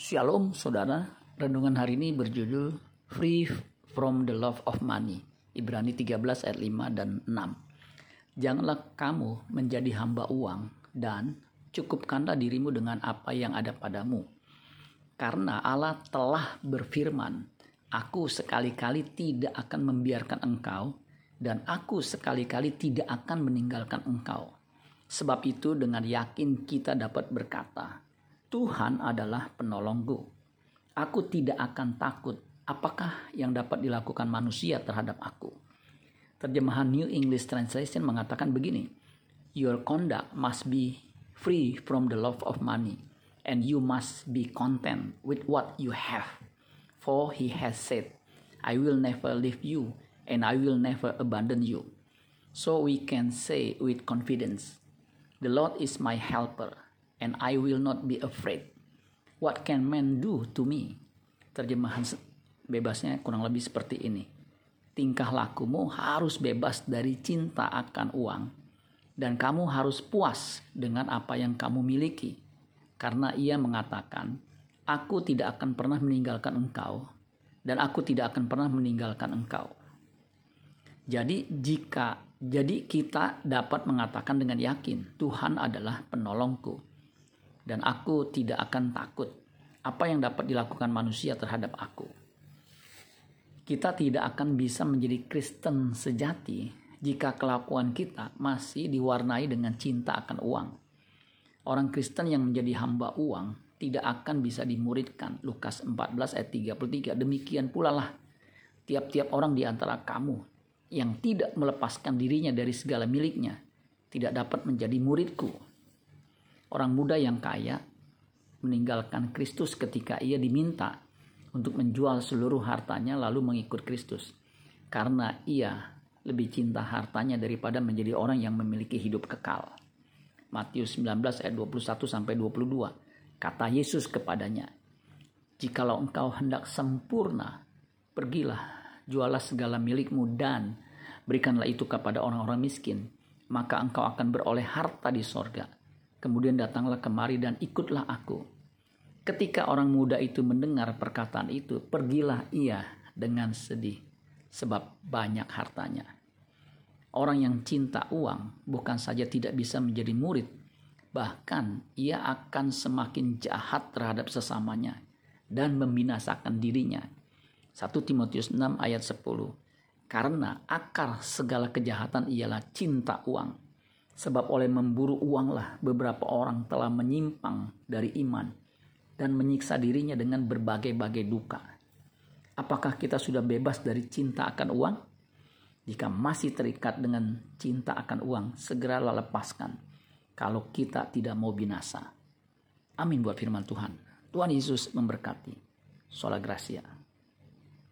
Shalom saudara, renungan hari ini berjudul Free from the Love of Money. Ibrani 13 ayat 5 dan 6. Janganlah kamu menjadi hamba uang dan cukupkanlah dirimu dengan apa yang ada padamu. Karena Allah telah berfirman, Aku sekali-kali tidak akan membiarkan engkau dan aku sekali-kali tidak akan meninggalkan engkau. Sebab itu dengan yakin kita dapat berkata, Tuhan adalah penolongku. Aku tidak akan takut apakah yang dapat dilakukan manusia terhadap aku. Terjemahan New English Translation mengatakan begini, Your conduct must be free from the love of money, and you must be content with what you have. For he has said, I will never leave you, and I will never abandon you. So we can say with confidence, The Lord is my helper, and I will not be afraid. What can man do to me? Terjemahan bebasnya kurang lebih seperti ini. Tingkah lakumu harus bebas dari cinta akan uang, dan kamu harus puas dengan apa yang kamu miliki, karena ia mengatakan, "Aku tidak akan pernah meninggalkan engkau, dan aku tidak akan pernah meninggalkan engkau." Jadi, jika jadi kita dapat mengatakan dengan yakin, Tuhan adalah penolongku. Dan aku tidak akan takut apa yang dapat dilakukan manusia terhadap aku. Kita tidak akan bisa menjadi Kristen sejati jika kelakuan kita masih diwarnai dengan cinta akan uang. Orang Kristen yang menjadi hamba uang tidak akan bisa dimuridkan. Lukas 14 ayat 33. Demikian pula lah tiap-tiap orang di antara kamu yang tidak melepaskan dirinya dari segala miliknya tidak dapat menjadi muridku. Orang muda yang kaya meninggalkan Kristus ketika ia diminta untuk menjual seluruh hartanya lalu mengikut Kristus. Karena ia lebih cinta hartanya daripada menjadi orang yang memiliki hidup kekal. Matius 19 ayat 21 sampai 22. Kata Yesus kepadanya, "Jikalau engkau hendak sempurna, pergilah jualah segala milikmu dan berikanlah itu kepada orang-orang miskin, maka engkau akan beroleh harta di sorga. Kemudian datanglah kemari dan ikutlah aku. Ketika orang muda itu mendengar perkataan itu, pergilah ia dengan sedih, sebab banyak hartanya. Orang yang cinta uang bukan saja tidak bisa menjadi murid, bahkan ia akan semakin jahat terhadap sesamanya dan membinasakan dirinya 1 Timotius 6 ayat 10. Karena akar segala kejahatan ialah cinta uang. Sebab oleh memburu uanglah beberapa orang telah menyimpang dari iman dan menyiksa dirinya dengan berbagai-bagai duka. Apakah kita sudah bebas dari cinta akan uang? Jika masih terikat dengan cinta akan uang, segeralah lepaskan kalau kita tidak mau binasa. Amin buat firman Tuhan. Tuhan Yesus memberkati. Sola Gracia.